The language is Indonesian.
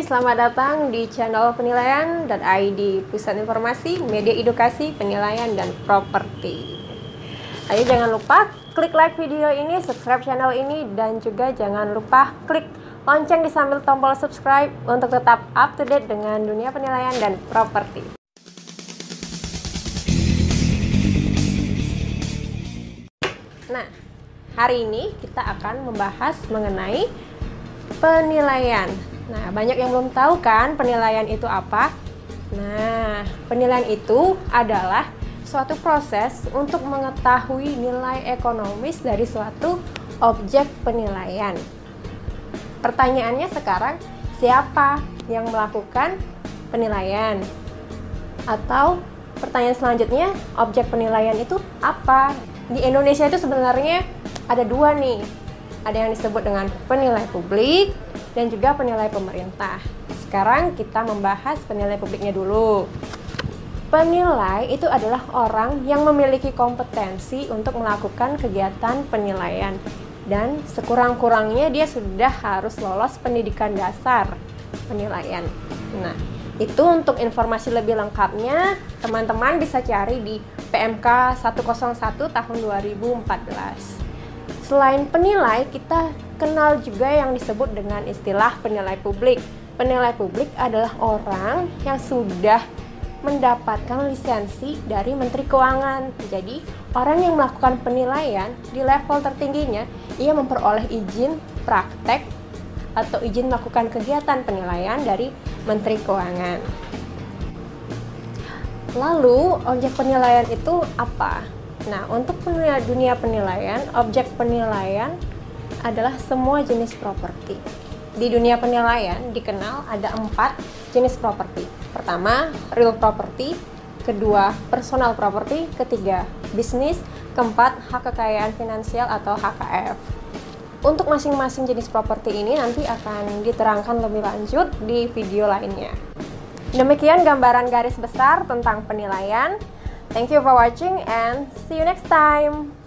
Selamat datang di channel penilaian dan ID Pusat Informasi Media Edukasi Penilaian dan Properti. Ayo jangan lupa klik like video ini, subscribe channel ini, dan juga jangan lupa klik lonceng di sambil tombol subscribe untuk tetap up to date dengan dunia penilaian dan properti. Nah, hari ini kita akan membahas mengenai penilaian Nah, banyak yang belum tahu kan penilaian itu apa? Nah, penilaian itu adalah suatu proses untuk mengetahui nilai ekonomis dari suatu objek penilaian. Pertanyaannya sekarang, siapa yang melakukan penilaian? Atau pertanyaan selanjutnya, objek penilaian itu apa? Di Indonesia itu sebenarnya ada dua nih. Ada yang disebut dengan penilai publik dan juga penilai pemerintah. Sekarang kita membahas penilai publiknya dulu. Penilai itu adalah orang yang memiliki kompetensi untuk melakukan kegiatan penilaian dan sekurang-kurangnya dia sudah harus lolos pendidikan dasar penilaian. Nah, itu untuk informasi lebih lengkapnya teman-teman bisa cari di PMK 101 tahun 2014. Selain penilai, kita kenal juga yang disebut dengan istilah penilai publik. Penilai publik adalah orang yang sudah mendapatkan lisensi dari Menteri Keuangan. Jadi, orang yang melakukan penilaian di level tertingginya, ia memperoleh izin praktek atau izin melakukan kegiatan penilaian dari Menteri Keuangan. Lalu, objek penilaian itu apa? Nah, untuk dunia penilaian, objek penilaian adalah semua jenis properti. Di dunia penilaian dikenal ada empat jenis properti. Pertama, real property. Kedua, personal property. Ketiga, bisnis. Keempat, hak kekayaan finansial atau HKF. Untuk masing-masing jenis properti ini nanti akan diterangkan lebih lanjut di video lainnya. Demikian gambaran garis besar tentang penilaian. Thank you for watching and see you next time.